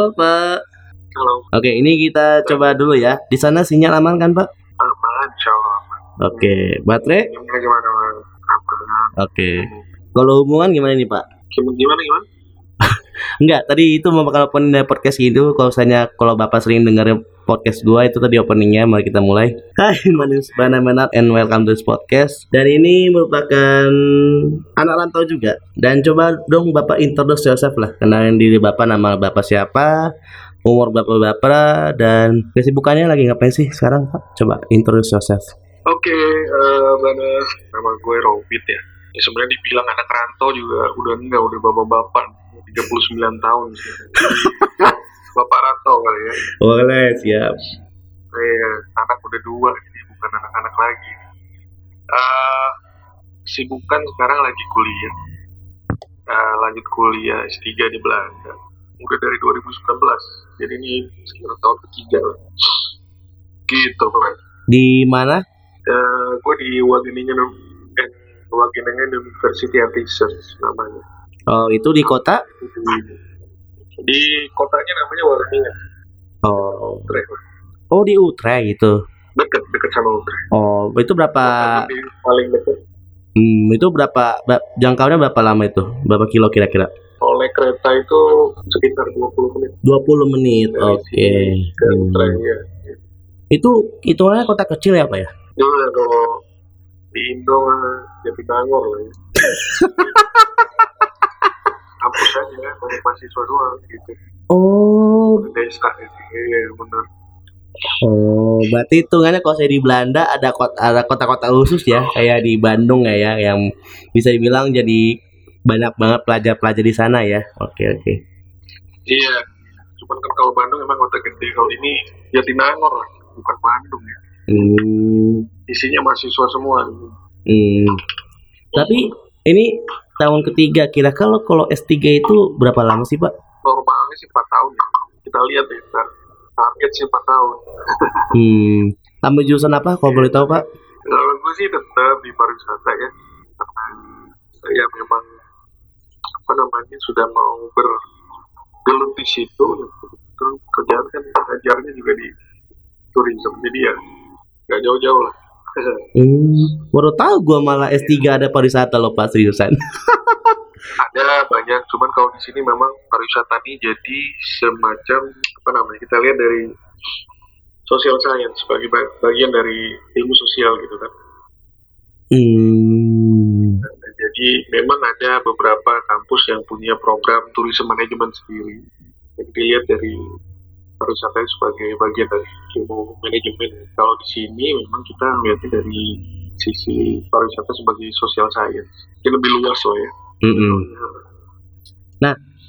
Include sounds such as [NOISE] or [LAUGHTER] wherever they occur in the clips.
Halo Pak. Halo. Oke, ini kita coba dulu ya. Di sana sinyal aman kan Pak? Aman, insya Allah aman. Oke, baterai? Gimana gimana? Oke. Kalau hubungan gimana nih Pak? Gimana gimana gimana? Enggak, tadi itu bakal opening dari podcast gitu. Kalau misalnya kalau Bapak sering dengerin podcast gua itu tadi openingnya, mari kita mulai. [LAUGHS] Hai, my name Bana Menat and welcome to this podcast. Dan ini merupakan anak rantau juga. Dan coba dong Bapak introduce yourself lah. Kenalin diri Bapak, nama Bapak siapa, umur Bapak-Bapak, dan kesibukannya lagi ngapain sih sekarang Pak? Coba introduce yourself. Oke, eh Bana. Nama gue Robit ya. Ya sebenarnya dibilang anak rantau juga udah enggak, udah bapak-bapak. 39 tahun sih. [LAUGHS] Bapak rantau kali ya. Boleh, siap. Eh, anak udah dua, jadi bukan anak-anak lagi. Eh, sibukan sekarang lagi kuliah. Eh, lanjut kuliah S3 di Belanda. Udah dari 2019. Jadi ini sekitar tahun ketiga lah. Gitu, Pak. Di mana? Eh, gue di Wageningen eh, Wageningen University of Research namanya. Oh, itu di kota? Di kotanya namanya Wageningen. Oh, Utrecht. oh di Utrecht gitu. Deket, deket sama Utrecht. Oh, itu berapa? Paling deket. Hmm, itu berapa? jangkauannya berapa lama itu? Berapa kilo kira-kira? Oleh kereta itu sekitar 20 menit 20 menit. Oke. sini ke Hmm. Utrecht ya. Itu hitungannya kota kecil ya, Pak ya? Iya kalau di Indo jadi bangor lah ya. [LAUGHS] Kampus aja, banyak mahasiswa doang gitu. Oh, Desa gitu. Iya benar. oh, berarti hitungannya kalau saya di Belanda ada kota ada kota-kota khusus ya, kayak di Bandung ya, ya yang bisa dibilang jadi banyak banget pelajar-pelajar di sana ya. Oke, oke. Iya. Cuman kan kalau Bandung emang kota gede. Kalau ini Jatinangor lah, bukan Bandung ya. Hmm, Isinya mahasiswa semua. hmm. Tapi ini tahun ketiga kira kalau kalau S3 itu berapa lama sih, Pak? Normalnya sih 4 tahun ya. Kita lihat ya. Target sih 4 tahun. [LAUGHS] Hmm. Ambil jurusan apa kalau boleh tahu, Pak? Kalau gue sih tetap di pariwisata ya. Karena saya memang apa namanya sudah mau bergelut di situ. Terus kerjaan kan ngajarnya juga di tourism. Jadi ya nggak jauh-jauh lah. Hmm, baru tahu gua malah S3 ada pariwisata loh Pak seriusan. Ada banyak, cuman kalau di sini memang pariwisata ini jadi semacam apa namanya kita lihat dari social science sebagai ba- bagian dari ilmu sosial gitu kan. Hmm. Jadi memang ada beberapa kampus yang punya program tourism management sendiri. Jadi dilihat dari pariwisata sebagai bagian dari ilmu manajemen. Kalau di sini memang kita melihatnya dari sisi pariwisata sebagai social science. Ini lebih luas loh ya. Mm-mm.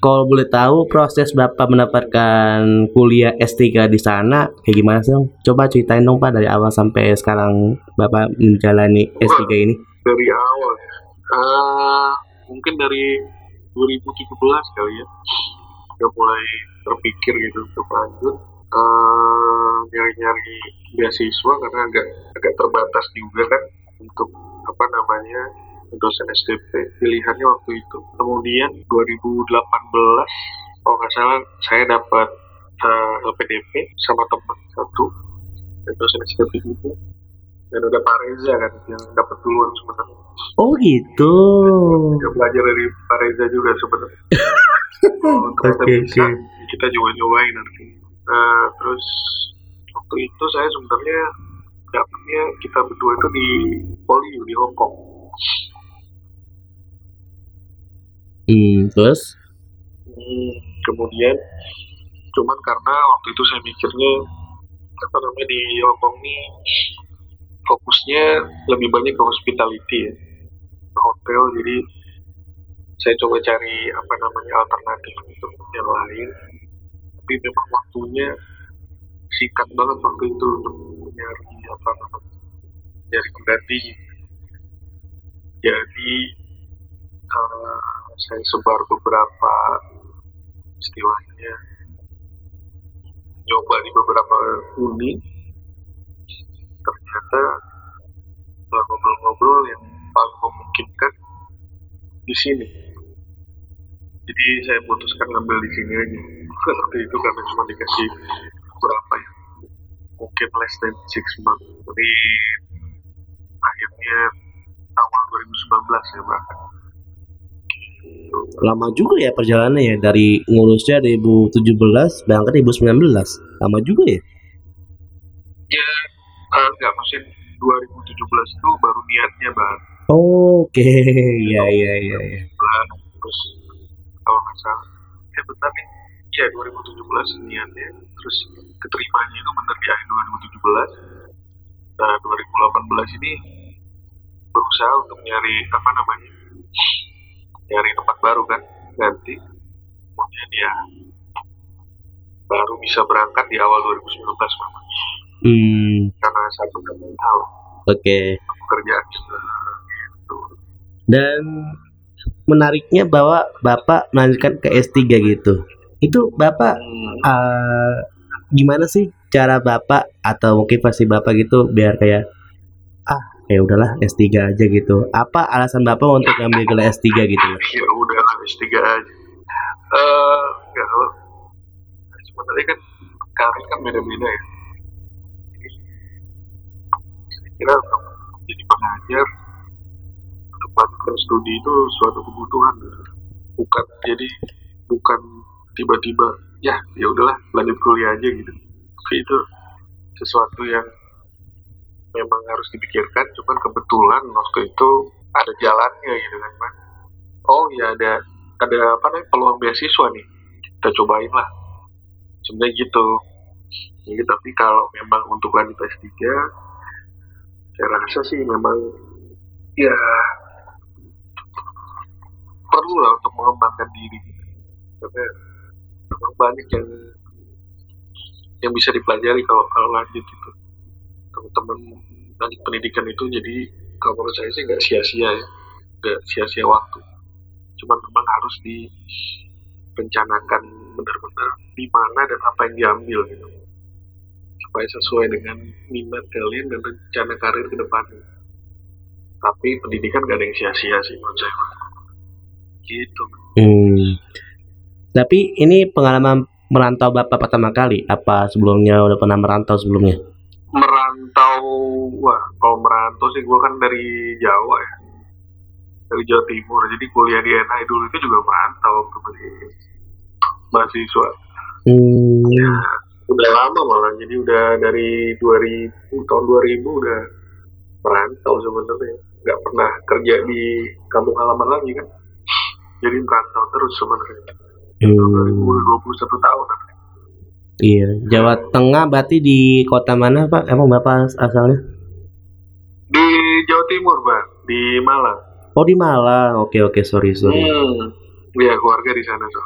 Kalau boleh tahu proses Bapak mendapatkan kuliah S3 di sana kayak gimana sih? Coba ceritain dong Pak dari awal sampai sekarang Bapak menjalani S3 ini. Dari awal, ah mungkin dari 2017 kali ya, udah mulai terpikir gitu untuk lanjut. Eh, nyari-nyari beasiswa karena agak agak terbatas juga kan untuk apa namanya dosen STP pilihannya waktu itu. Kemudian 2018 kalau nggak salah saya dapat eh, LPDP sama teman satu dosen STP juga dan ada Pak Reza kan yang dapat duluan sebenarnya. Oh gitu. Dia belajar dari Pak Reza juga sebenarnya. [LAUGHS] Oh, ternyata Oke, bisa, oke. kita coba-cobain nanti. Nah, terus waktu itu saya sebenarnya dapatnya kita berdua itu di Poliu di Hong Kong. Hmm, terus? Hmm, kemudian cuman karena waktu itu saya mikirnya apa namanya di Hong Kong ini fokusnya lebih banyak ke hospitality ya. Hotel jadi saya coba cari apa namanya alternatif untuk yang lain. Tapi memang waktunya singkat banget waktu itu untuk nyari apa namanya nyari pengganti. Jadi eh, saya sebar beberapa istilahnya nyoba di beberapa uni ternyata setelah ngobrol-ngobrol yang paling memungkinkan di sini. Jadi saya putuskan ngambil di sini aja seperti [LAUGHS] itu karena cuma dikasih berapa ya? Mungkin less than six months. Jadi akhirnya awal 2019 ya bahkan lama juga ya perjalanannya ya. Dari ngurusnya 2017 berangkat 2019 lama juga ya? Ya uh, enggak maksudnya 2017 itu baru niatnya bang. Oke iya iya iya ya. terus kalau nggak salah ya bentar nih. Ya 2017 niatnya terus keterimanya itu benar di akhir 2017 nah 2018 ini berusaha untuk nyari apa namanya nyari tempat baru kan ganti. Kemudian ya baru bisa berangkat di awal 2019 mama hmm. Karena satu hal oke. Pekerjaan juga gitu dan menariknya bahwa bapak melanjutkan ke S3 gitu. Itu bapak Hmm, eh, gimana sih cara bapak atau mungkin pasti bapak gitu biar kayak ah ya udahlah S3 aja gitu. Apa alasan bapak untuk ngambil gelar S3 gitu? Ya udah lah S3 aja. Eh kalau sebenarnya kan karir kan beda-beda ya kira jadi pengajar untuk studi itu suatu kebutuhan. Bukan jadi bukan tiba-tiba ya ya udahlah lanjut kuliah aja gitu. Tapi itu sesuatu yang memang harus dipikirkan cuman kebetulan waktu itu ada jalannya gitu kan Pak oh ya ada ada apa namanya peluang beasiswa nih. Kita cobain lah. Sebenarnya gitu. Jadi tapi kalau memang untuk lanjut S3 saya rasa sih memang ya perlu lah untuk mengembangkan diri. Karena memang banyak yang yang bisa dipelajari kalau kalau lanjut gitu. Teman-teman lanjut pendidikan itu jadi kalau menurut saya sih nggak sia-sia ya. Nggak sia-sia waktu. Cuman memang harus direncanakan benar-benar di mana dan apa yang diambil gitu supaya sesuai dengan minat kalian dan rencana karir ke depannya tapi pendidikan gak ada yang sia-sia sih menurut saya. Gitu. Hmm. tapi ini pengalaman merantau bapak pertama kali apa sebelumnya udah pernah merantau sebelumnya? Merantau wah kalau merantau sih gue kan dari Jawa ya. Dari Jawa Timur jadi kuliah di NI dulu itu juga merantau waktu masih mahasiswa. Hmm. ya udah lama malah. Jadi udah dari 2000 tahun 2000 udah merantau sebenarnya. Nggak pernah kerja di kampung halaman lagi kan. Jadi merantau terus sebenarnya. Hmm. 2021 tahun. Iya Jawa Tengah berarti di kota mana pak? Emang bapak as- asalnya? Di Jawa Timur bang di Malang. Oh di Malang. Oke oke. Sorry sorry. Hmm. Iya keluarga di sana tuh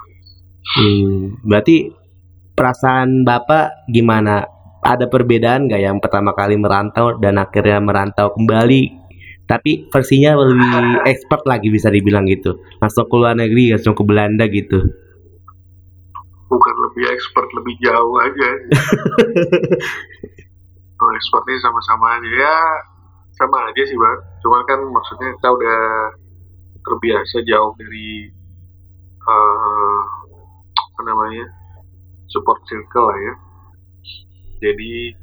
Hmm, berarti perasaan Bapak gimana? Ada perbedaan nggak yang pertama kali merantau dan akhirnya merantau kembali? Tapi versinya lebih [LAUGHS] expert lagi bisa dibilang gitu. Langsung ke luar negeri, langsung ke Belanda gitu. bukan lebih expert lebih jauh aja [LAUGHS] oh, expertnya sama-sama aja ya sama aja sih bang cuman kan maksudnya kita udah terbiasa jauh dari eh, apa namanya support circle lah ya. Jadi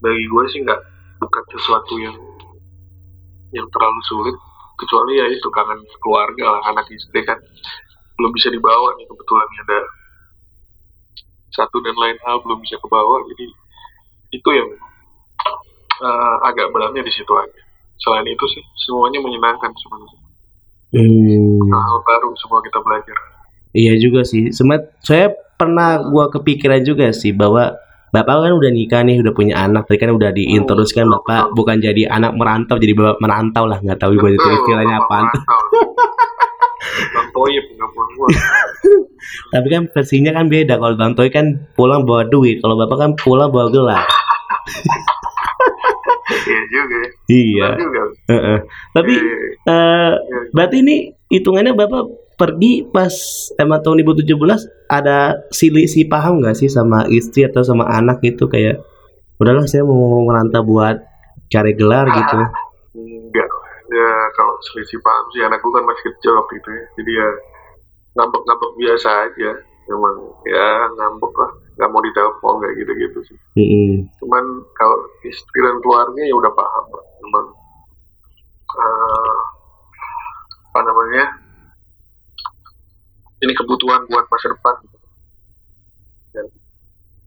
bagi gue sih nggak bukan sesuatu yang yang terlalu sulit. Kecuali ya itu kangen keluarga lah anak istri kan. Belum bisa dibawa nih kebetulan ada satu dan lain hal belum bisa kebawa. Jadi itu yang eh, agak beratnya di situ aja. Selain itu sih semuanya menyenangkan sebenarnya. Hmm, hal baru semua kita belajar iya juga sih. Semet, saya pernah gua kepikiran juga sih bahwa Bapak kan udah nikah nih, udah punya anak, tadi kan udah diinteruskan Bapak bukan jadi anak merantau, jadi Bapak merantau lah, nggak tahu ibu itu Betul, istilahnya. [LAUGHS] Bang Toyib gua Tapi kan versinya kan beda. Kalau Bang Toy kan pulang bawa duit, kalau Bapak kan pulang bawa gelar. iya juga ya Iya. Tapi Iya, iya, eh, berarti ini hitungannya Bapak pergi pas emang tahun 2017 ada si paham nggak sih sama istri atau sama anak gitu kayak udahlah saya mau merantau buat cari gelar gitu. enggak ya kalau selisih paham sih anakku kan masih kecil waktu itu ya jadi ya ngambek-ngambek biasa aja memang ya ngambek lah nggak mau ditelepon kayak gitu-gitu sih Mm-mm. cuman kalau istri dan keluarga ya udah paham lah. memang eh, apa namanya ini kebutuhan buat masa depan. Dan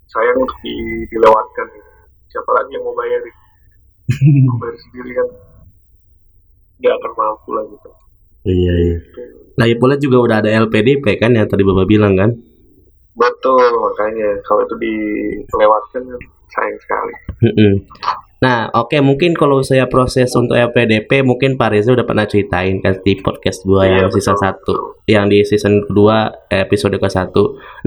sayang untuk di- dilewatkan siapa lagi yang mau bayar [LAUGHS] mau bayar sendiri kan? Nggak akan mampu lah gitu. Iya iya. Lagi pula juga udah ada LPDP kan yang tadi bapak bilang kan? Betul makanya. Kalau itu dilewatkan kan sayang sekali. Nah, oke mungkin kalau saya proses untuk LPDP mungkin Pak Reza udah pernah ceritain kan di podcast gua Iya, yang season betul. 1, yang di season kedua episode ke-1.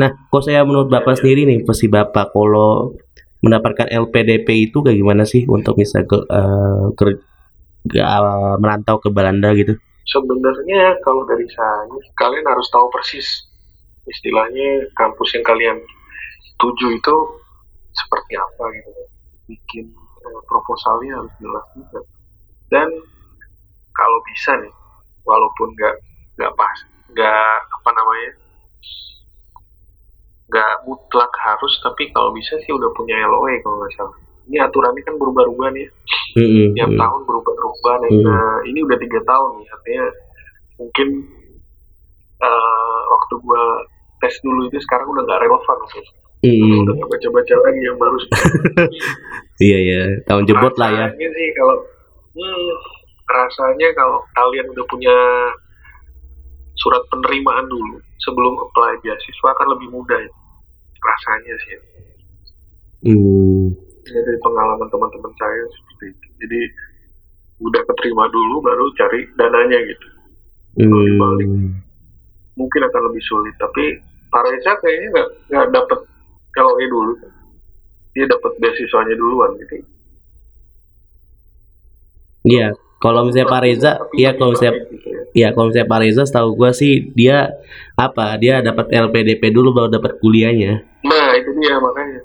Nah, kalau saya menurut Bapak sendiri nih, versi Bapak kalau mendapatkan LPDP itu kayak gimana sih untuk bisa ke, eh, ker- ga- merantau ke Belanda gitu? sebenarnya kalau dari saya kalian harus tahu persis istilahnya kampus yang kalian tuju itu seperti apa gitu bikin eh, proposalnya harus jelas juga dan kalau bisa nih walaupun nggak nggak pas nggak apa namanya nggak mutlak harus tapi kalau bisa sih udah punya LOE kalau nggak salah ini aturannya kan berubah-ubah nih Mm-mm, tiap tahun berubah-ubah nih. Hmm. Nah, ini udah tiga tahun nih, artinya mungkin eh, waktu gua tes dulu itu sekarang udah nggak relevan gitu. Mm-mm. Udah nggak baca-baca lagi yang baru. [LAUGHS] Iya ya, tahun jebot lah ya. Sih kalau hmm, rasanya kalau kalian udah punya surat penerimaan dulu sebelum apply beasiswa akan lebih mudah ya. rasanya sih. Hmm. Ya, dari pengalaman teman-teman saya seperti itu. Jadi udah keterima dulu baru cari dananya gitu. Kalau dibalik. Hmm. mungkin akan lebih sulit tapi Pak Reza kayaknya nggak nggak dapat LOE dulu dia dapat beasiswanya duluan gitu Iya, kalau misalnya Pak Reza, iya kalau misalnya gitu ya. Iya, kalau misalnya Pak Reza, setahu gua sih dia apa? Dia dapat LPDP dulu baru dapat kuliahnya. nah itu dia makanya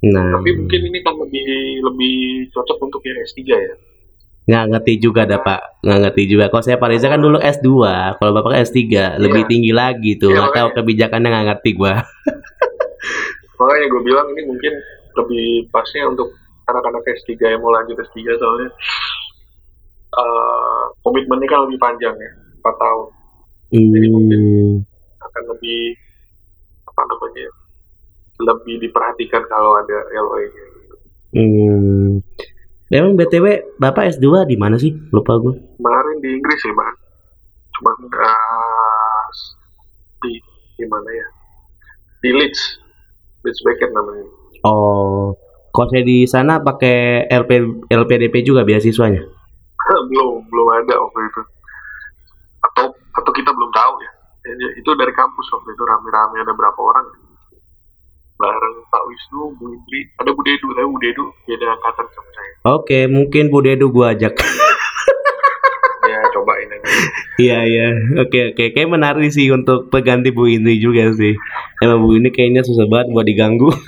Nah, tapi mungkin ini kan lebih lebih cocok untuk yang S3 ya nggak ngerti juga dah Pak, nggak ngerti juga. Kalau saya Pak Reza kan dulu S2, kalau Bapak kan S3, lebih tinggi lagi tuh. Iya, Nggak tahu kebijakannya nggak ngerti gua. [LAUGHS] makanya gue bilang ini mungkin lebih pasnya untuk anak-anak S3 yang mau lanjut S3 soalnya eh, komitmennya kan lebih panjang ya 4 tahun Hmm, akan lebih apa namanya lebih diperhatikan kalau ada LOE nya hmm. Memang BTW Bapak S2 di mana sih? Lupa gua. kemarin di Inggris sih bang cuma nggak di di mana ya di Leeds Beckett namanya. Oh, kalau saya di sana pakai LP, LPDP juga beasiswanya. [LAUGHS] belum belum ada waktu itu. Atau atau kita belum tahu ya. Itu dari kampus waktu itu rame-rame ada berapa orang bareng Pak Wisnu Bu Indri ada Bu Dedu saya Bu Dedu beda angkatan sama saya. Oke, mungkin Bu Dedu gua ajak. [LAUGHS] ya Iya iya, oke oke, kayak menarik sih untuk pengganti Bu Indri juga sih. Emang Bu ini kayaknya susah banget buat diganggu. [LAUGHS]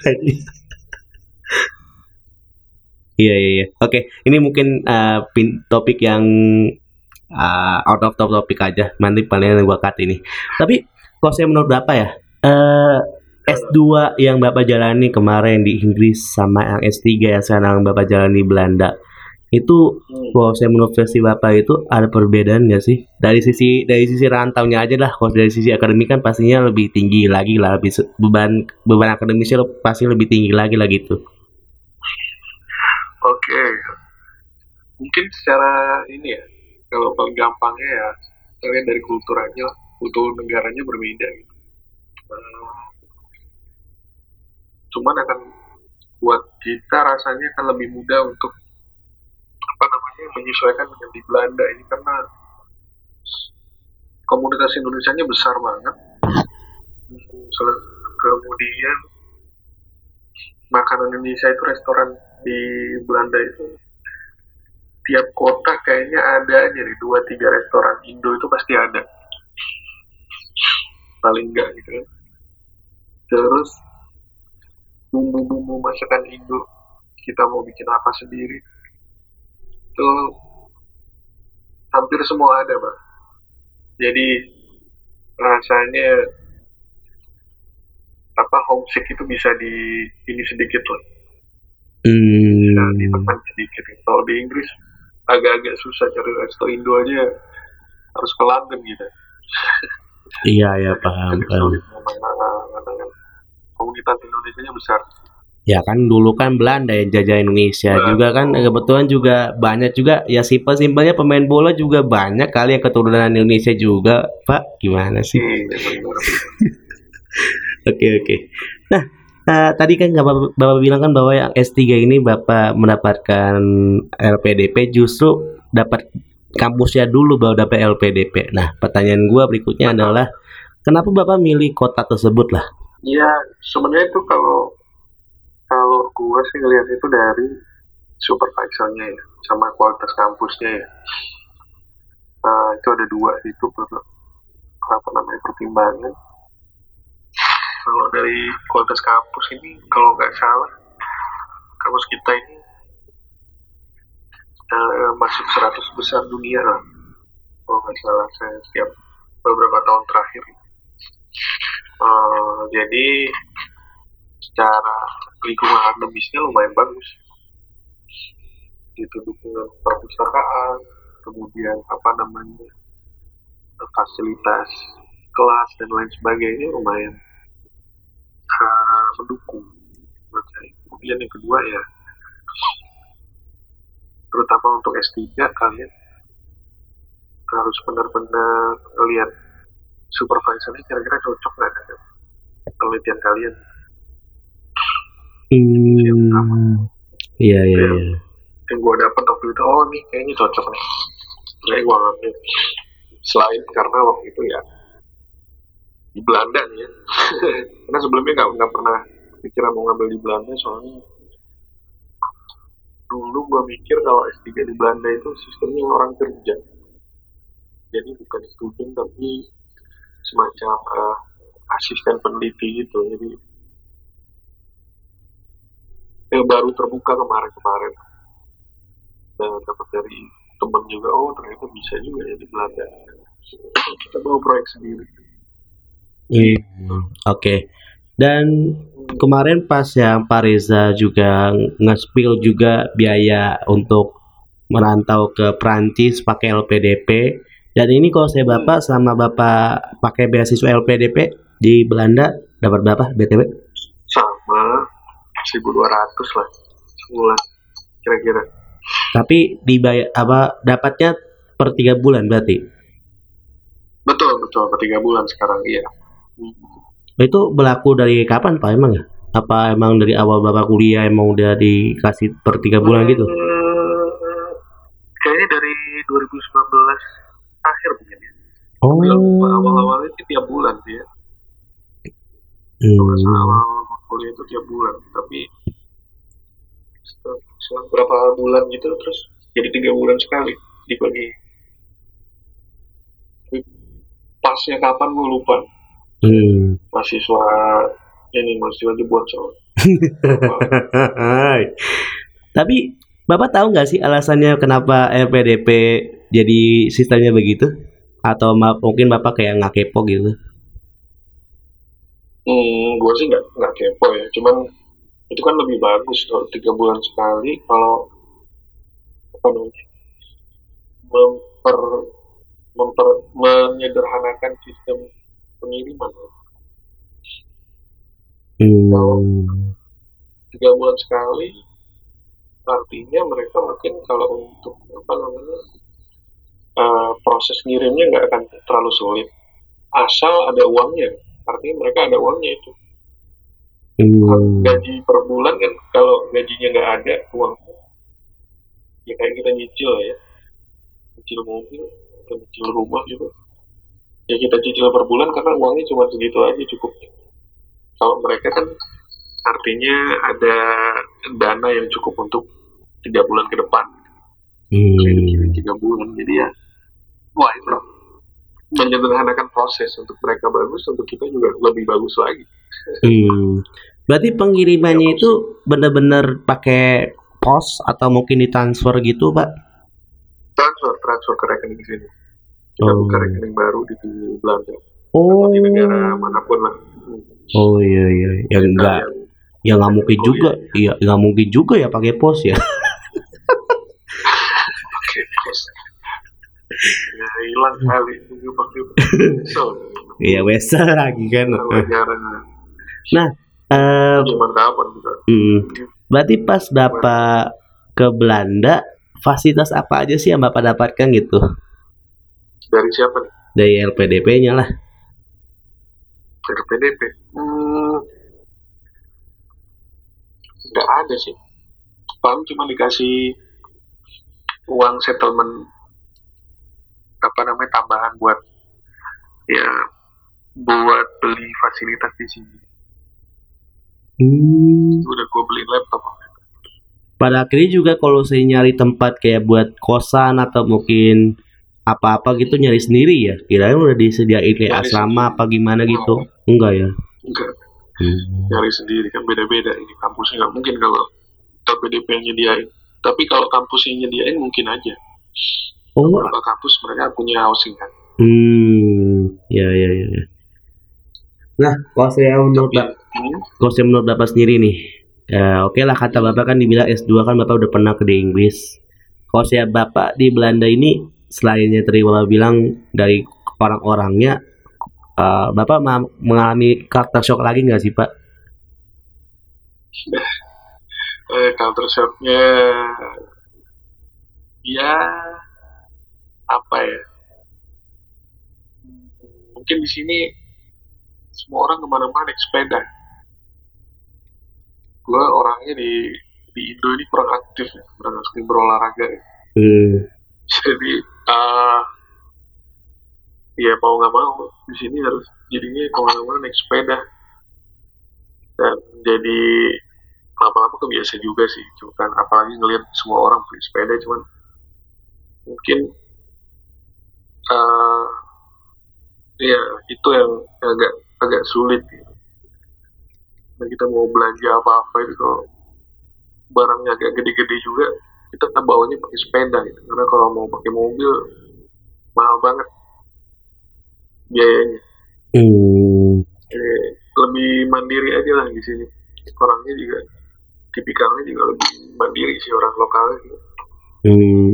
Iya iya iya. Oke, ini mungkin uh, pin topik yang uh, out of top topik aja. Nanti paling gua cut ini. Tapi kalau saya menurut Bapak ya, eh S2 yang Bapak jalani kemarin di Inggris sama yang S3 yang sekarang Bapak jalani di Belanda itu Hmm. kalau saya menurut versi Bapak itu ada perbedaan nggak sih? Dari sisi dari sisi rantaunya aja lah. Kalau dari sisi akademik kan pastinya lebih tinggi lagi lah, lebih beban beban akademisnya pasti lebih tinggi lagi lah gitu. Oke, mungkin secara ini ya, kalau paling gampangnya ya, kalian dari kultur aja, lah. kultur negaranya berbeda gitu. Eh, cuman akan buat kita rasanya akan lebih mudah untuk namanya menyesuaikan dengan di Belanda ini karena komunitas Indonesia-nya besar banget. Kemudian makanan Indonesia itu restoran di Belanda itu tiap kota kayaknya ada aja nih dua tiga restoran Indo itu pasti ada paling enggak gitu ya. terus bumbu-bumbu masakan Indo kita mau bikin apa sendiri itu hampir semua ada bang jadi rasanya apa homesick itu bisa di ini sedikit lah. Bisa Hmm. ditekan sedikit. Kalau di Inggris agak-agak susah cari resto Indo aja harus ke London gitu. Iya ya paham paham. ah, kan komunitas Indonesia nya besar Ya kan dulu kan Belanda yang jajah Indonesia Betul. juga kan kebetulan juga banyak juga ya simpel-simpelnya pemain bola juga banyak kali yang keturunan Indonesia juga Pak gimana sih? Iya, benar. [LAUGHS] Oke oke. Nah eh, tadi kan bapak, bapak bilang kan bahwa yang S3 ini bapak mendapatkan LPDP justru dapat kampusnya dulu baru dapat LPDP. Nah pertanyaan gua berikutnya adalah kenapa bapak milih kota tersebut lah? Iya, sebenarnya itu kalau kalau gua sih ngeliat itu dari supervisornya ya, sama kualitas kampusnya ya. Nah, itu ada dua itu per- apa namanya pertimbangan. Kalau dari kualitas kampus ini, kalau nggak salah, kampus kita ini eh, masuk 100 besar dunia lah. Kalau nggak salah, saya setiap beberapa tahun terakhir. Eh, jadi secara lingkungan akademisnya lumayan bagus. Gitu dukungan perpustakaan kemudian apa namanya fasilitas kelas dan lain sebagainya lumayan ah, mendukung kemudian yang kedua ya terutama untuk S3 kalian harus benar-benar lihat supervisornya kira-kira cocok nggak dengan penelitian kalian Hmm. Iya iya iya. yang gue dapet waktu itu oh nih kayaknya cocok nih. Jadi gue ngambil selain karena waktu itu ya di Belanda nih ya. [LAUGHS] Karena sebelumnya nggak nggak pernah pikiran mau ngambil di Belanda soalnya dulu gue mikir kalau S3 di Belanda itu sistemnya orang kerja. Jadi bukan student tapi semacam eh, asisten peneliti gitu. Jadi yang baru terbuka kemarin-kemarin dan dapat dari temen juga oh ternyata bisa juga ya di Belanda kita bawa proyek sendiri Hmm, Oke. Dan kemarin pas yang Pak Reza juga nge-spill juga biaya untuk merantau ke Prancis pakai LPDP. Dan ini kalau saya Bapak sama Bapak pakai beasiswa LPDP di Belanda dapat berapa BTW? sama 1200 lah sebulan kira-kira Tapi dibayar apa dapatnya per tiga bulan berarti. betul betul per tiga bulan sekarang iya Itu berlaku dari kapan Pak emang ya? Apa emang dari awal Bapak kuliah emang udah dikasih per tiga bulan gitu? Eh, kayaknya dari 2019 akhir mungkin ya Oh. awal-awalnya sih tiap bulan sih ya Hmm. awal kuliah itu tiap bulan tapi setelah, berapa bulan gitu terus jadi tiga bulan sekali dibagi pasnya kapan gue lupa Hmm. mahasiswa ini mahasiswa dibuat soal Tapi Bapak tahu nggak sih alasannya kenapa LPDP jadi sistemnya begitu? Atau mungkin Bapak kayak nggak kepo gitu? Hmm, gue sih nggak nggak kepo ya. Cuman itu kan lebih bagus kalau tiga bulan sekali kalau apa namanya memper memper menyederhanakan sistem pengiriman Hmm. tiga bulan sekali artinya mereka mungkin kalau untuk apa namanya eh, proses ngirimnya nggak akan terlalu sulit. Asal ada uangnya artinya mereka ada uangnya itu. Hmm. gaji per bulan kan kalau gajinya nggak ada uang. Ya kayak kita nyicil ya. Nyicil mobil atau nyicil rumah gitu. Ya kita cicil per bulan karena uangnya cuma segitu aja cukup. Kalau mereka kan artinya ada dana yang cukup untuk tiga bulan ke depan. Hmm. tiga bulan jadi ya wah itu menyederhanakan proses untuk mereka bagus untuk kita juga lebih bagus lagi Hmm. Berarti pengirimannya itu benar-benar pakai pos atau mungkin ditransfer gitu, Pak? transfer transfer ke rekening sini kita Oh. buka rekening baru di, Belanda Oh. di negara mana pun lah Hmm. Oh iya iya. Ya enggak Yang ya nggak mungkin juga. Iya nggak mungkin juga ya pakai pos ya. [LAUGHS] pakai pos ya hilang kali itu pakai Iya biasa lagi kan. kalau jarang Eh, cuma kapan juga. mm, berarti pas bapak ke Belanda fasilitas apa aja sih yang bapak dapatkan gitu? Dari siapa? Nih dari LPDP-nya lah. dari PDP hmm, nggak ada sih. Paling cuma dikasih uang settlement apa namanya tambahan buat ya buat beli fasilitas di sini Hmm. udah gue beli laptop Pada akhirnya juga kalau saya nyari tempat kayak buat kosan atau mungkin apa-apa gitu nyari sendiri ya. Kirain udah disediain kayak Nyari asrama apa gimana gitu. Enggak ya. enggak Hmm. nyari sendiri kan beda-beda ini kampusnya nggak mungkin kalau LPDP yang nyediain tapi kalau kampusnya nyediain mungkin aja Oh, beberapa kampus mereka punya housing kan hmm. Ya ya ya. ya. Nah, kalau saya menurut tapi hmm, kalau saya menurut Bapak sendiri nih. Ya, oke lah kata Bapak kan dibilang S2 kan Bapak udah pernah ke di Inggris. Kalau saya Bapak di Belanda ini selainnya tadi Bapak bilang dari orang-orangnya eh, Bapak mengalami culture shock lagi nggak sih Pak? eh, culture shocknya ya apa ya mungkin di sini semua orang ke mana-mana naik sepeda gue orangnya di di Indo ini kurang aktif ya, kurang aktif berolahraga ya. Hmm. jadi eh ya mau nggak mau di sini harus jadinya ke mana-mana naik sepeda dan jadi lama-lama kebiasa juga sih cuman apalagi ngelihat semua orang punya sepeda cuman mungkin eh ya itu yang agak agak sulit gitu. Dan kita mau belanja apa-apa itu kalau barangnya agak gede-gede juga kita tetap bawanya pakai sepeda gitu karena kalau mau pakai mobil mahal banget biayanya Hmm. eh, lebih mandiri aja lah di sini orangnya juga tipikalnya juga lebih mandiri sih orang lokalnya gitu. Hmm.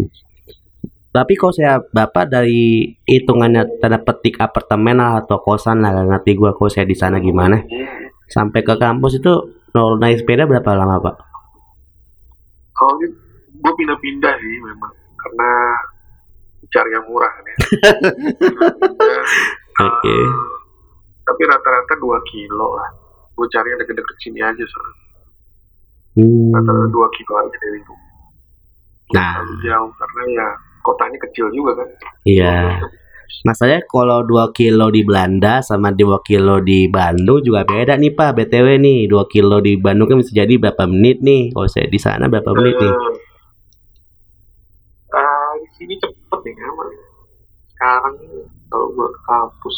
Tapi kalau saya Bapak dari hitungannya tanda petik apartemen lah atau kosan lah nggak ngerti gua kalau saya di sana gimana. Sampai ke kampus itu no, naik sepeda berapa lama Pak? kalau gue pindah-pindah sih memang karena cari yang murah kan ya [LAUGHS] Oke. eh, tapi rata-rata 2 kilo lah gue cari yang deket-deket sini aja soalnya Hmm. rata-rata 2 kilo aja dari rumah Nah, jauh karena ya kotanya kecil juga kan iya. Masalahnya kalau 2 kilo di Belanda sama 2 kilo di Bandung juga beda nih Pak. BTW nih, 2 kilo di Bandung kan bisa jadi berapa menit nih? Kalau saya di sana berapa menit nih? Ah, di sini cepet nih aman sekarang kalau ke kampus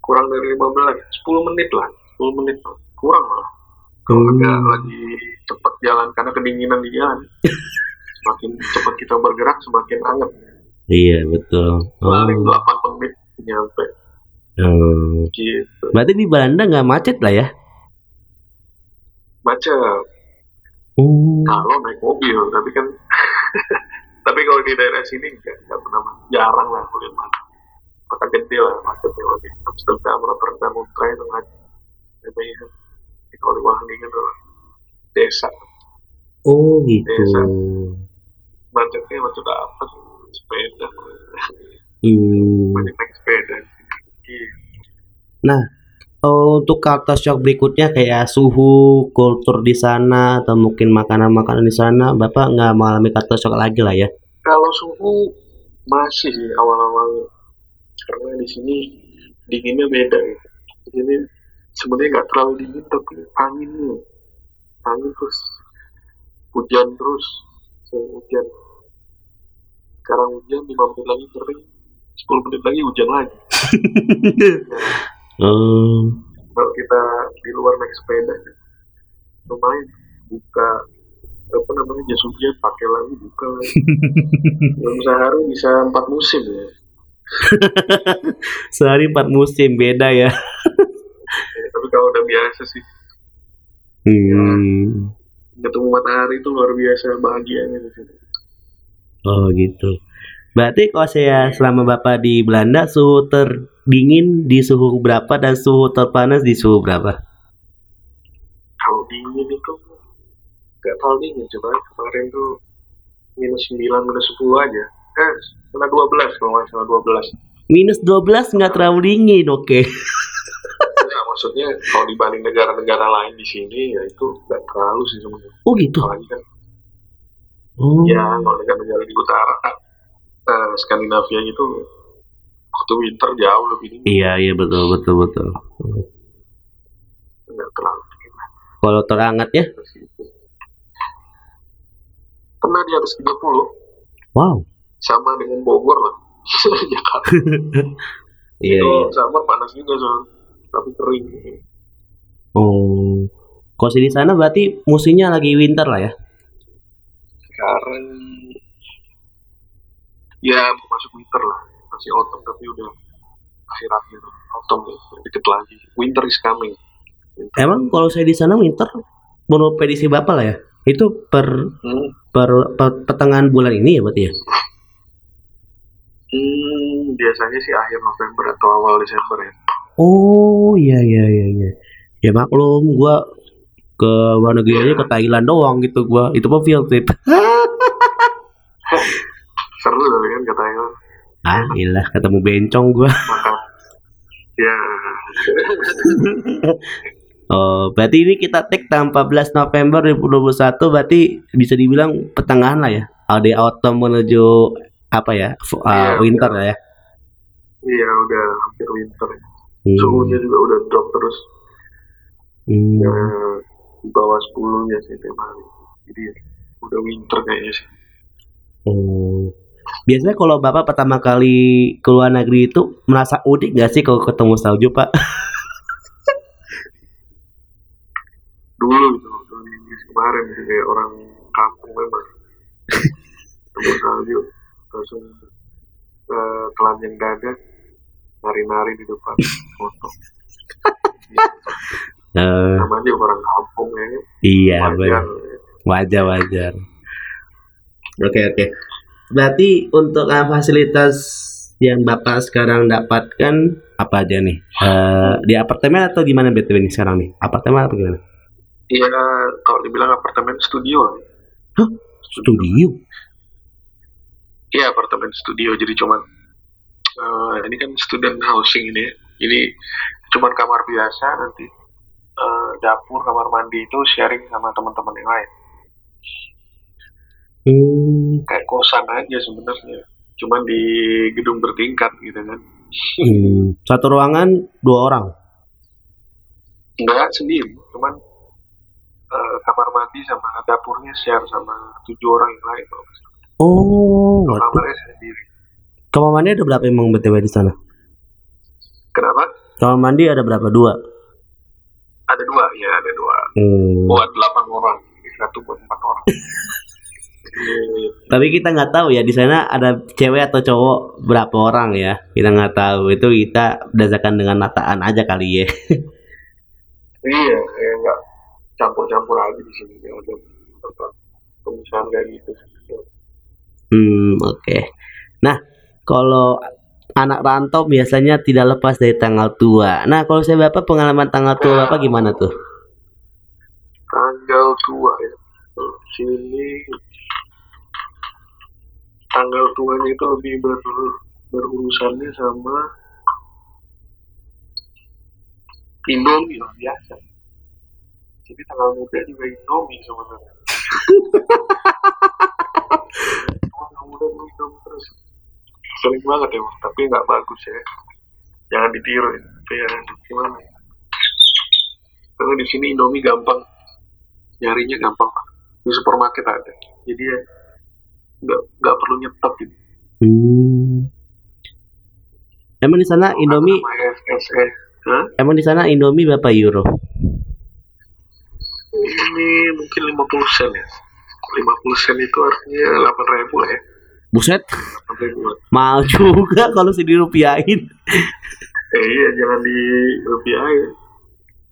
kurang dari 15 10 menit lah 10 menit kurang lah kalau Hmm. agak lagi cepat jalan karena kedinginan di jalan [LAUGHS] semakin cepat kita bergerak semakin hangat Iya, betul. paling Oh. 8 menit nyampe Hmm. gitu Berarti di Belanda nggak macet lah ya? macet Hmm. kalau naik mobil tapi kan [LAUGHS] tapi kalau di daerah sini enggak enggak pernah jarang lah kuliah macet kota gede lah macetnya lagi Amsterdam Rotterdam Utrecht macet namanya kan Di kalau di Wageningen desa Oh gitu. Desa. Macetnya macet apa sepeda Hmm. banyak naik sepeda iya Oh, untuk culture shock berikutnya kayak suhu, kultur di sana atau mungkin makanan-makanan di sana, Bapak nggak mengalami culture shock lagi lah ya? kalau suhu masih sih awal-awal karena di sini dinginnya beda gitu. di sini sebenarnya nggak terlalu dingin tapi anginnya angin terus hujan terus hujan sekarang hujan 5 menit lagi kering 10 menit lagi hujan lagi [LAUGHS] Hmm. kalau kita di luar naik sepeda lumayan buka apa namanya jas hujan pakai lagi buka lagi [LAUGHS] dalam sehari bisa empat musim ya [LAUGHS] Sehari empat musim beda ya. Ya, tapi kalau udah biasa sih Hmm. ketemu matahari itu luar biasa bahagianya di sini. Oh gitu. Berarti kalau saya selama Bapak di Belanda suhu terdingin di suhu berapa dan suhu terpanas di suhu berapa? Kalau dingin itu nggak terlalu dingin coba kemarin tuh minus 9 minus 10 aja. Eh, kena 12 kalau nggak salah 12. Minus 12 nggak terlalu dingin, oke. Ya, maksudnya kalau dibanding negara-negara lain di sini ya itu nggak terlalu sih sebenarnya. Oh gitu. Apalagi kan Oh. ya kalau negara-negara di utara eh, Skandinavia gitu waktu winter jauh lebih dingin Iya iya betul betul betul. nggak terlalu dingin Kalau terhangat ya? pernah di atas 30 Wow. sama dengan Bogor lah Jakarta [LAUGHS] [LAUGHS] Iya. itu iya. sama panas juga soal tapi kering Oh. Kalau di sana berarti musimnya lagi winter lah ya? Sekarang ya mau masuk winter lah masih autumn tapi udah akhir-akhir autumn ya deket lagi winter is coming Emang kalau saya di sana winter menurut prediksi Bapak lah ya? Itu per hmm. per, per pertengahan bulan ini ya berarti ya? Hmm, biasanya sih akhir November atau awal Desember ya Oh iya iya iya iya. Ya maklum gua ke luar negeri aja ke Thailand doang gitu gua. Itu pun field trip. [LAUGHS] seru kali kan katanya ah, ilah ketemu bencong gua. ya [LAUGHS] Oh, berarti ini kita take tanggal 14 November 2021 berarti bisa dibilang pertengahan lah ya. Ada autumn menuju apa ya? uh, Iya, winter lah ya. iya udah hampir winter. Hmm. suhunya juga udah drop terus Hmm. ya, di bawah 10 ya tiap hari jadi udah winter kayaknya sih Oh. Biasanya kalau Bapak pertama kali ke luar negeri itu merasa unik nggak sih kalau ketemu salju, Pak? [LAUGHS] dulu Inggris kemarin sih kayak orang kampung memang temu salju langsung eh, telanjang dada nari-nari di depan foto [LAUGHS] Eh, namanya orang kampung ya iya, wajar wajar wajar. Oke oke. Berarti untuk uh, fasilitas yang Bapak sekarang dapatkan apa aja nih? Eh, di apartemen atau di mana BTW nih sekarang nih? Apartemen apa gimana? Iya, kalau dibilang apartemen studio. Studio. Iya, apartemen studio. Jadi cuman eh, ini kan student housing ini. ya. Jadi cuman kamar biasa nanti eh, dapur, kamar mandi itu sharing sama teman-teman yang lain. Hmm, Kayak kosan aja sebenarnya. Cuman di gedung bertingkat gitu kan. hmm. Satu ruangan dua orang. Enggak sendiri, cuman eh, kamar mandi sama dapurnya share sama tujuh orang yang lain. kalau. Oh, kamarnya sendiri. Kamar mandi ada berapa emang BTW di sana? Kenapa? Kamar mandi ada berapa? Dua. Ada dua, ya ada dua. Hmm. Buat delapan orang, satu buat empat orang. [LAUGHS] Tapi kita nggak tahu ya di sana ada cewek atau cowok berapa orang ya. Kita nggak tahu. Itu kita berdasarkan dengan nataan aja kali ya. [LAUGHS] Iya, kayak nggak campur-campur aja di sini. Ya, apa, pemisahan kayak gitu. Hmm, oke. Nah, kalau anak rantau biasanya tidak lepas dari tanggal tua. Nah, kalau saya bapak pengalaman tanggal tua bapak gimana tuh? Tanggal tua ya. Sini tanggal tuanya itu lebih ber, berurusannya sama Indomie lah biasa. Jadi tanggal muda juga Indomie sebenarnya. [LAUGHS] tanggal muda Indomie terus. Sering banget ya, tapi nggak bagus ya. Jangan ditiru ya. Tapi ya gimana ya. Karena di sini Indomie gampang nyarinya gampang di supermarket ada jadi ya nggak nggak perlu nyetok gitu Hmm. Emang di sana Indomie, sama SSE Hah? emang di sana Indomie berapa euro? ini mungkin 50 sen ya 50 sen itu artinya 8 ribu lah ya buset. Mahal juga kalau sih dirupiahin. Eh iya jangan di rupiahin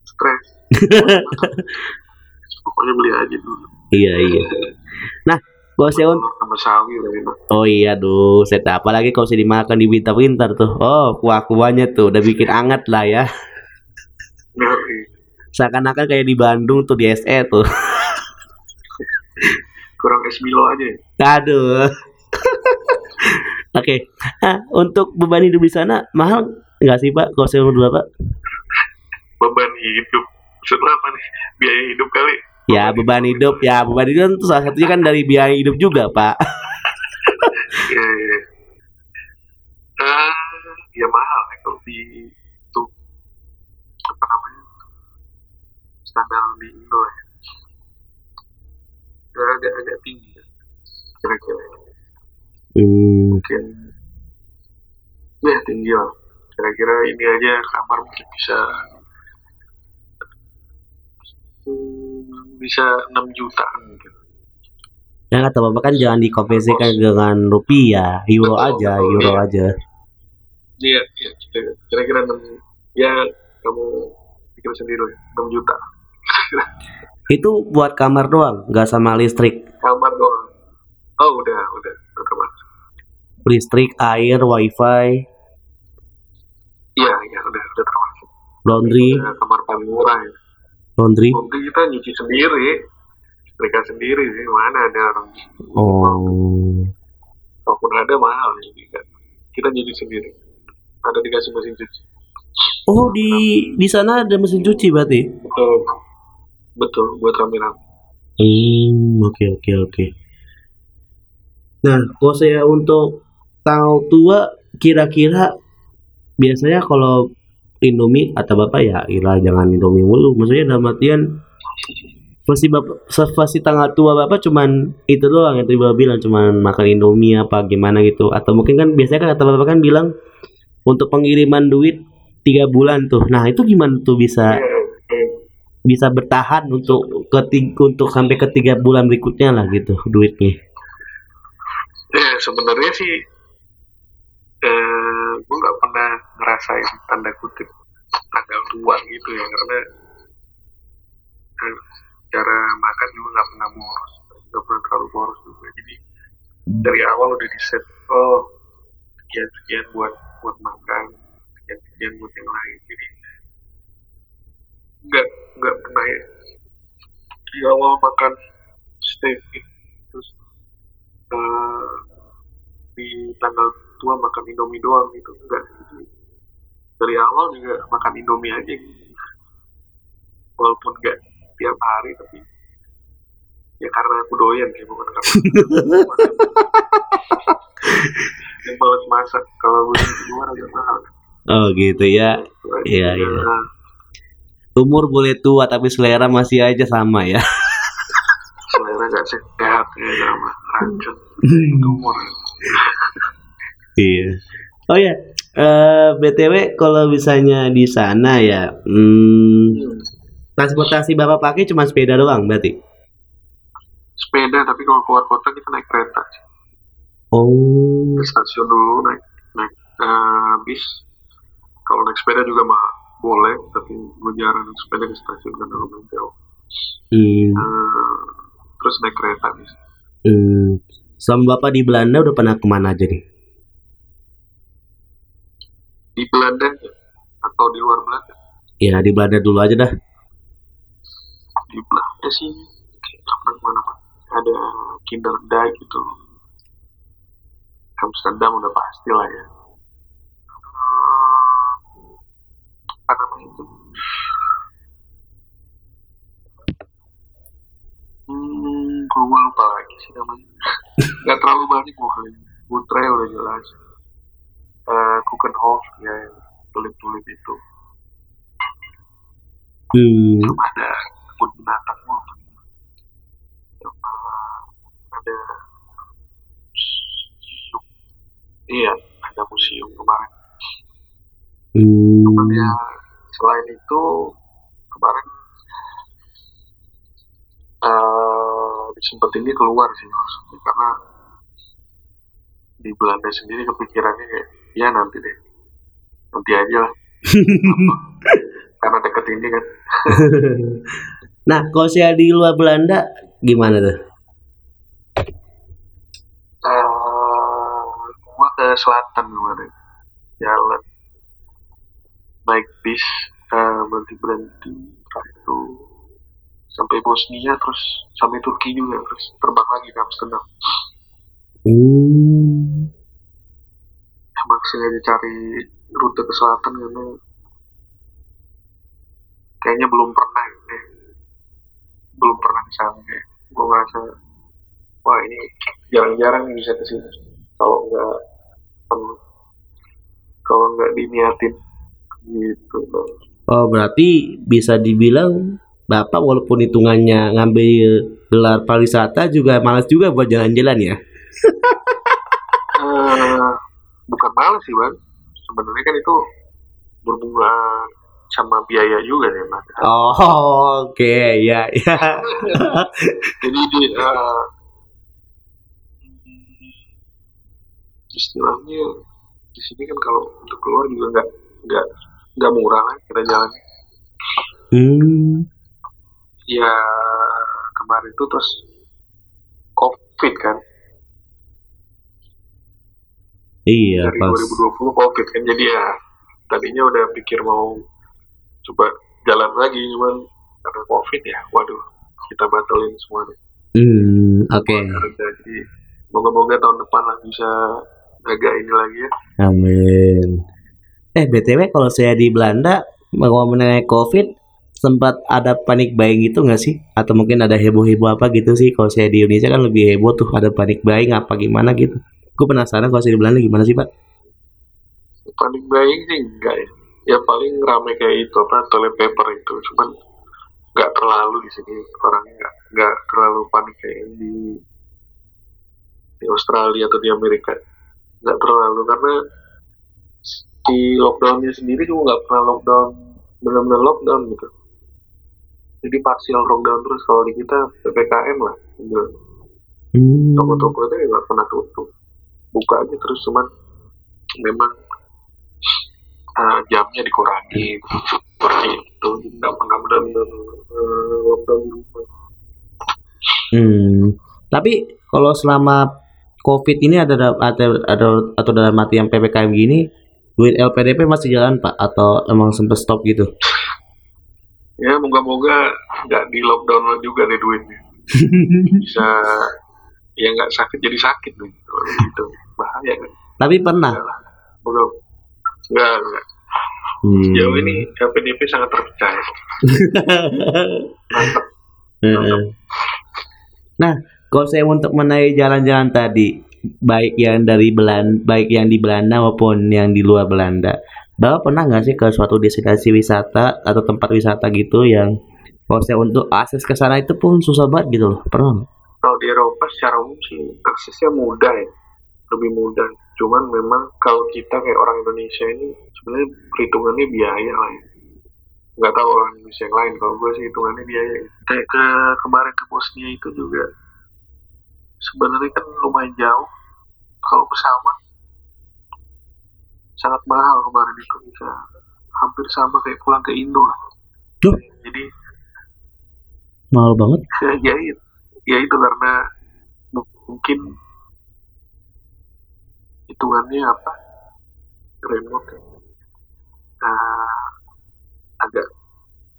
stres [LAUGHS] pokoknya beli aja dulu. Iya iya. Nah saya un- sama sawi enak oh iya duh set. Apalagi kalau saya dimakan di winter-winter tuh. Oh kuah-kuahnya tuh udah bikin anget lah ya. Seakan-akan kayak di Bandung tuh di SE tuh. Kurang es Milo aja ya. aduh [LAUGHS] oke. Nah, untuk beban hidup di sana mahal nggak sih pak? Kalau saya menurut bapak beban hidup. Maksudnya apa nih? Biaya hidup kali? Ya beban hidup. Ya beban hidup tuh salah satunya kan dari biaya hidup juga pak. [LAUGHS] Ya ya Ah, ya mahal ya kalau di itu. Apa namanya? Standar di Indo ya. Ya, agak agak tinggi ya. kira-kira hmm, mungkin ya tinggi lah kira-kira ini aja kamar mungkin bisa bisa 6 jutaan. Mungkin ya kata bapak kan jangan dikonversikan dengan rupiah. Euro Betul, aja betul, euro iya. aja. Iya iya. Kira- kira-kira 6 ya kamu pikir sendiri 6 juta. Itu buat kamar doang nggak sama listrik? Kamar doang. Oh udah udah listrik air wifi. Iya iya udah udah termasuk laundry. Udah kamar paling murah ya. Laundry. Nanti kita nyuci sendiri. Mereka sendiri sih mana ada orang oh. Walaupun ada mahal kan kita nyuci sendiri. Ada dikasih mesin cuci. Oh di di sana ada mesin cuci berarti? Betul. Betul buat rame-rame. Hmm, oke oke oke. Nah, kalau saya untuk tanggal tua kira-kira biasanya kalau Indomie atau Bapak ya ilah jangan Indomie mulu. Maksudnya dalam artian versi Bapak versi tanggal tua Bapak cuman itu doang yang tadi Bapak bilang cuman makan Indomie apa gimana gitu atau mungkin kan biasanya kan kata Bapak kan bilang untuk pengiriman duit tiga bulan tuh. Nah, itu gimana tuh bisa bisa bertahan untuk keting untuk sampai ke tiga bulan berikutnya lah gitu duitnya. Ya sebenarnya sih eh gue nggak pernah ngerasain tanda kutip tanggal tua gitu ya karena eh, cara makan juga nggak pernah boros nggak pernah terlalu boros juga. Jadi dari awal udah di set oh sekian sekian buat buat makan sekian sekian buat yang lain. Jadi nggak nggak pernah ya. Di awal makan steak terus eh, di tanggal tua makan indomie doang gitu enggak gitu. dari awal juga makan indomie aja gitu. walaupun enggak tiap hari tapi ya karena aku doyan sih bukan karena [LAUGHS] yang males masak kalau beli di luar agak mahal Oh gitu ya. Iya, iya. Nah, Umur boleh tua tapi selera masih aja sama ya. selera gak sehat ya sama racun [LAUGHS] umur iya. Oh ya, eh btw kalau misalnya di sana ya, hmm, transportasi bapak pakai cuma sepeda doang berarti. sepeda tapi kalau keluar kota kita naik kereta Oh, ke stasiun dulu naik naik eh, bis kalau naik sepeda juga mah boleh tapi gue jarang naik sepeda ke stasiun karena lumayan jauh hmm, Eh, terus naik kereta bis hmm. Sama bapak di Belanda udah pernah ke mana aja nih? Di Belanda atau di luar Belanda? Ya di Belanda dulu aja dah. di Belanda sih nggak pernah ke mana-mana ada Kinderdijk gitu. Amsterdam udah pasti lah ya. Apa itu? Hmm gue lupa lagi sih namanya. [LAUGHS] Nggak terlalu banyak gue kali Putra udah jelas Kukenhof ya yang tulis-tulis itu. Hmm, ada kebun binatang ada museum. Iya ada museum kemarin. Ya hmm, selain itu kemarin eh disempetinnya keluar sih maksudnya. Karena di Belanda sendiri kepikirannya kayak ya nanti deh. Nanti aja lah. [LAUGHS] Karena deket ini kan. [LAUGHS] Nah kalau saya di luar Belanda gimana tuh? Uh, gua ke selatan kemarin. Jalan. Naik bis uh, berhenti berhenti. Itu sampai Bosnia terus sampai Turki juga terus terbang lagi ke Amsterdam. Hmm. Emang sengaja cari rute ke selatan karena kayaknya belum pernah ya. belum pernah ke sana ya. gue ngerasa wah ini jarang-jarang bisa ke sini kalau nggak kalau nggak diniatin gitu oh berarti bisa dibilang bapak walaupun hitungannya ngambil gelar pariwisata juga malas juga buat jalan-jalan ya uh, bukan malas sih bang sebenarnya kan itu berhubungan sama biaya juga nih mas. [LAUGHS] Oh oke okay. ya ya. Jadi di, uh, istilahnya di sini kan kalau untuk keluar juga nggak nggak nggak murah lah kita jalan. Hmm. Ya kemarin itu terus covid kan. Iya Dari pas. 2020 covid kan jadi ya tadinya udah pikir mau coba jalan lagi cuman karena covid ya waduh kita batalin semuanya. Hmm oke. Okay. Jadi moga-moga tahun depan lah bisa jaga ini lagi ya. Amin. Eh btw kalau saya di Belanda mau mengenai COVID sempat ada panik buying gitu nggak sih? Atau mungkin ada heboh-heboh apa gitu sih? Kalau saya di Indonesia kan lebih heboh tuh ada panik buying apa gimana gitu. Gue penasaran kalau saya di Belanda gimana sih pak? Panik buying sih enggak ya. Ya paling rame kayak itu apa toilet paper itu, cuman nggak terlalu di sini orangnya nggak nggak terlalu panik kayak di di Australia atau di Amerika nggak terlalu karena di lockdownnya sendiri juga nggak pernah lockdown benar-benar lockdown gitu jadi partial lockdown terus kalau di kita ppkm lah gitu. Hmm. toko-toko itu nggak pernah tutup buka aja terus cuman memang uh, jamnya dikurangi seperti itu nggak pernah benar-benar uh, lockdown di rumah Hmm. Tapi kalau selama COVID ini ada ada ada atau dalam mati yang ppkm gini, duit LPDP masih jalan pak atau emang sempet stop gitu? ya moga-moga nggak di lockdown juga deh duitnya [LAUGHS] bisa ya nggak sakit jadi sakit nih. Gitu bahaya kan. Tapi pernah. Moga nggak nggak Hmm. sejauh ini LPDP sangat terpercaya [LAUGHS] mantap. Nah, kalau saya untuk menaik jalan-jalan tadi, baik yang dari Belanda, baik yang di Belanda maupun yang di luar Belanda, Bapak pernah nggak sih ke suatu destinasi wisata atau tempat wisata gitu yang kalau saya untuk akses ke sana itu pun susah banget gitu loh, pernah nggak? Kalau di Eropa secara umum sih aksesnya mudah ya. Lebih mudah. Cuman memang kalau kita kayak orang Indonesia ini sebenarnya perhitungannya biaya lah ya. Nggak tahu orang Indonesia yang lain. Kalau gue sih hitungannya biaya. Kayak ke kemarin ke Bosnia itu juga. Sebenarnya kan lumayan jauh. Kalau pesawat sangat mahal kemarin itu bisa. Hampir sama kayak pulang ke Indo lah. Duh. jadi Mahal banget. [LAUGHS] ya itu ya itu karena mu- mungkin hitungannya apa? Remote ya. nah, agak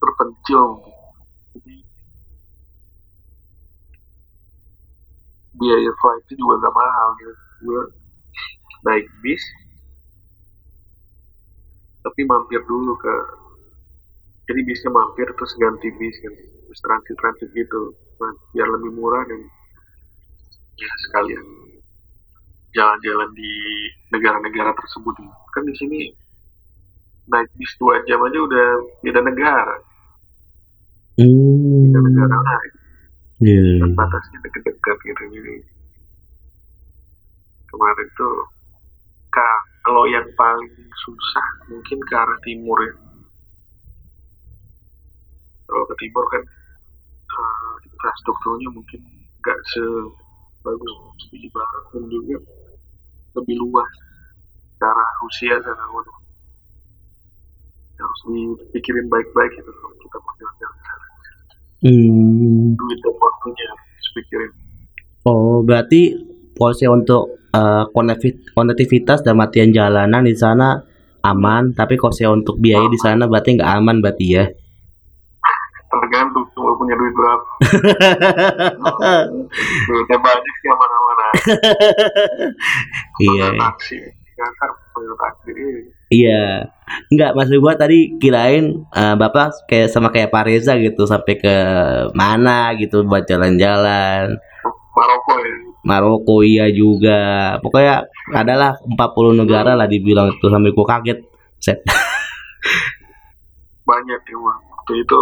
terpencil jadi biaya itu juga nggak mahal gitu gue naik bis tapi mampir dulu ke jadi bisnya mampir terus ganti bis ganti bis transit transit gitu nah, biar lebih murah dan ya sekalian jalan-jalan di negara-negara tersebut. Kan di sini naik bis dua jam aja udah beda negara. Hmm. beda negara lain Iya. dan batasnya deket-deket gitu. Jadi kemarin tuh ka- kalau yang paling susah mungkin ke arah timur ya. Kalau ke timur kan infrastrukturnya mungkin nggak sebagus di barat dan juga lebih luas secara usia dan umur harus dipikirin baik-baik itu kalau kita mau jalan-jalan hmm. duit dan waktunya harus pikirin oh berarti polisi untuk uh, konektivitas dan matian jalanan di sana aman tapi kalau untuk biaya di sana berarti nggak aman berarti ya? Tergantung punya duit berapa [LAUGHS] duitnya banyak sih mana-mana iya taksi dasar taksi iya Enggak, Mas gua tadi kirain uh, Bapak kayak sama kayak Pak Reza gitu sampai ke mana gitu buat jalan-jalan. Maroko ya. Maroko iya juga. Pokoknya adalah 40 negara lah dibilang itu sampai gua kaget. Set. [LAUGHS] Banyak emang. Waktu itu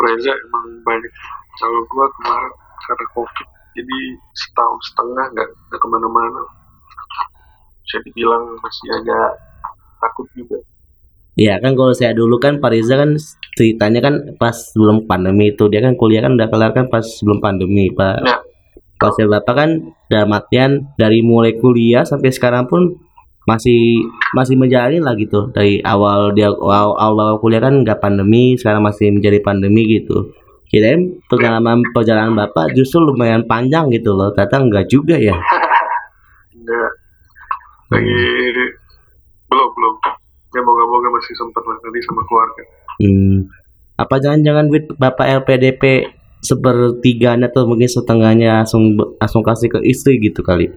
Reza emang banyak. Kalau gua kemarin karena covid jadi setahun setengah nggak ke mana-mana. Bisa dibilang masih agak takut juga Iya kan kalau saya dulu kan Pariza kan ceritanya kan pas sebelum pandemi itu dia kan kuliah kan udah kelar kan pas sebelum pandemi pak. Ya. Kalau saya bapak kan dalam artian dari mulai kuliah sampai sekarang pun masih masih menjalani lah gitu dari awal dia awal, awal kuliah kan nggak pandemi sekarang masih menjadi pandemi gitu. Kirain pengalaman perjalanan bapak justru lumayan panjang gitu loh, ternyata enggak juga ya. enggak. Lagi belum belum ya moga-moga masih sempat lah nanti sama keluarga hmm. apa jangan-jangan duit bapak LPDP sepertiganya atau mungkin setengahnya langsung langsung kasih ke istri gitu kali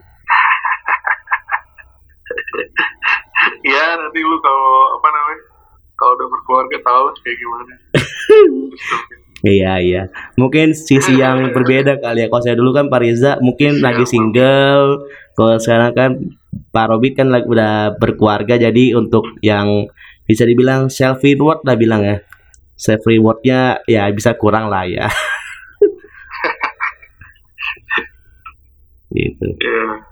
ya nanti lu kalau apa namanya kalau udah berkeluarga tahu kayak gimana. [LAUGHS] Iya iya, mungkin sisi yang berbeda kali ya. Kalau saya dulu kan Pak Riza mungkin lagi single, kalau sekarang kan Pak Robit kan udah berkeluarga. Jadi untuk yang bisa dibilang self reward lah bilang ya. Self rewardnya ya bisa kurang lah ya. [LAUGHS] Gitu. Yeah.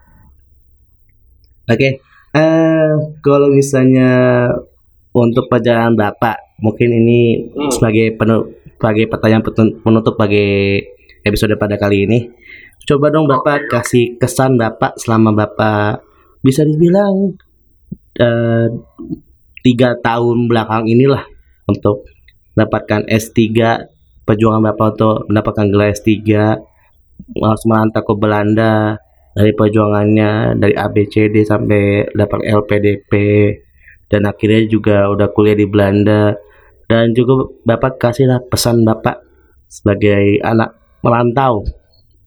oke. okay. Eh, kalau misalnya untuk perjalanan bapak mungkin ini hmm. sebagai penuh sebagai pertanyaan penutup bagi episode pada kali ini coba dong bapak kasih kesan bapak selama bapak bisa dibilang uh, tiga tahun belakang inilah untuk mendapatkan S3 perjuangan Bapak untuk mendapatkan gelar S3 harus merantau ke Belanda dari perjuangannya dari ABCD sampai dapat LPDP dan akhirnya juga udah kuliah di Belanda. Dan juga Bapak kasihlah pesan Bapak sebagai anak merantau.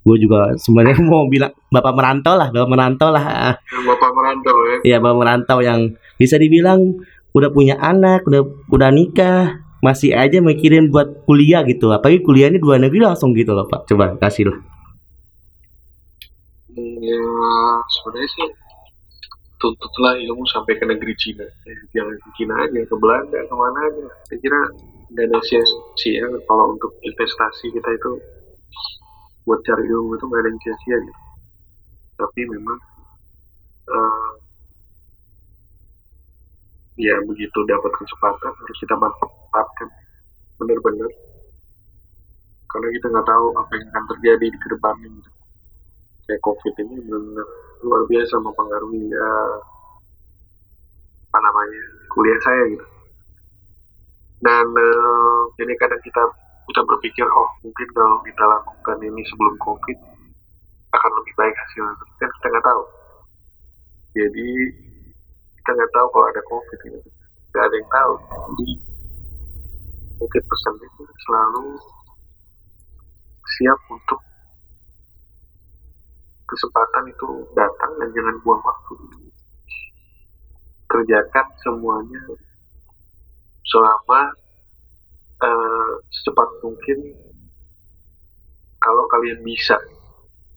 Gue juga sebenarnya [LAUGHS] mau bilang bapak merantau lah bapak merantau lah. Bapak merantau ya? Iya bapak merantau yang bisa dibilang udah punya anak udah udah nikah masih aja mikirin buat kuliah gitu. Apalagi kuliahnya dua negeri langsung gitu loh pak. Coba kasih lah ya sebenarnya sih tuntutlah ilmu sampai ke negeri Cina. Eh, jangan ke Cina aja ke Belanda ke mana aja. Saya kira nggak ada sia-sia kalau untuk investasi kita itu buat cari ilmu itu gak ada yang sia-sia gitu. Tapi memang uh, ya begitu dapat kesempatan harus kita manfaatkan benar-benar. Karena kita nggak tahu apa yang akan terjadi di ke depannya gitu. Kayak covid ini benar luar biasa mempengaruhi ya apa namanya kuliah saya gitu. Dan uh, jadi kadang kita kita berpikir oh mungkin kalau kita lakukan ini sebelum covid akan lebih baik hasilnya. Kan kita nggak tahu. Jadi kita nggak tahu kalau ada covid ini nggak ada yang tahu. Jadi mungkin pesan itu selalu siap untuk kesempatan itu datang dan jangan buang waktu. Kerjakan semuanya selama uh, secepat mungkin. Kalau kalian bisa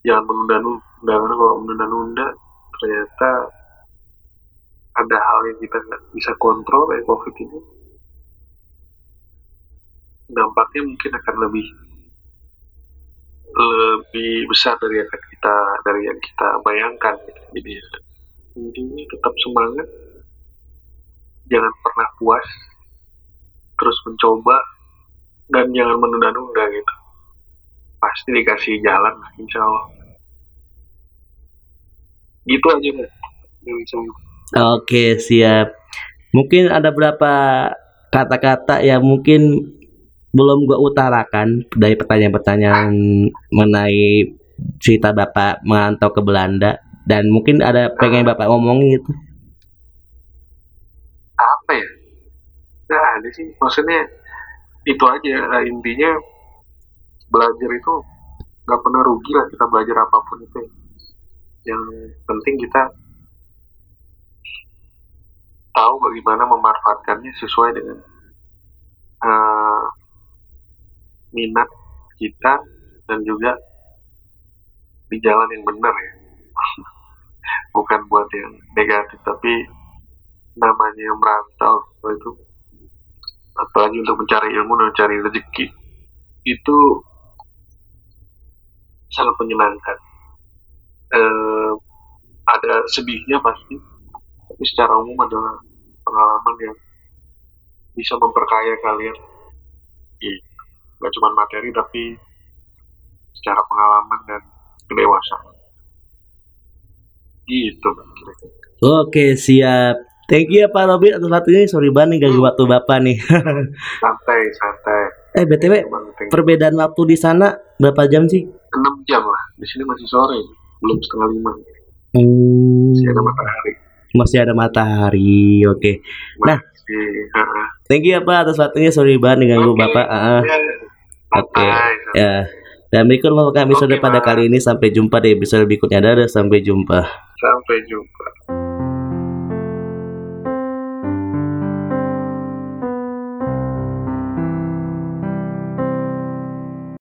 jangan menunda-nunda. Karena kalau menunda-nunda ternyata ada hal yang kita nggak bisa kontrol kayak covid ini. Dampaknya mungkin akan lebih lebih besar dari yang kita dari yang kita bayangkan gitu. jadi intinya tetap semangat jangan pernah puas terus mencoba dan jangan menunda-nunda gitu pasti dikasih jalan insya Allah gitu aja saya Oke, siap. Mungkin ada berapa kata-kata yang mungkin belum gua utarakan dari pertanyaan-pertanyaan mengenai cerita Bapak merantau ke Belanda dan mungkin ada pengen Bapak ngomong gitu. apa ya? Nggak ada sih maksudnya itu aja. Lah, intinya belajar itu nggak pernah rugi lah kita belajar apa pun itu. Yang penting kita tahu bagaimana memanfaatkannya sesuai dengan eh, minat kita dan juga di jalan yang benar ya. [LAUGHS] Bukan buat yang negatif tapi namanya merantau itu? Apalagi untuk mencari ilmu dan mencari rezeki. Itu sangat menyenangkan. Eh, ada sedihnya pasti tapi secara umum adalah pengalaman yang bisa memperkaya kalian. Gitu. Gak cuma materi tapi secara pengalaman dan kedewasaan gitu. Oke, siap. Thank you ya Pak Robin atas waktunya. Sorry banget nih ganggu waktu Bapak nih. [LAUGHS] santai santai eh, BTW perbedaan waktu di sana berapa jam sih? 6 jam lah di sini masih sore belum setengah lima Hmm, masih ada matahari masih ada matahari. Oke. Nah. masih heeh. Thank you ya Pak atas waktunya. Sorry banget nih ganggu Oke. Bapak. Ah, ah. Ya, Oke. santai. Ya. Dan berikut merupakan episode Oke, pada kali ini sampai jumpa di episode berikutnya. Dadah, sampai jumpa. sampai jumpa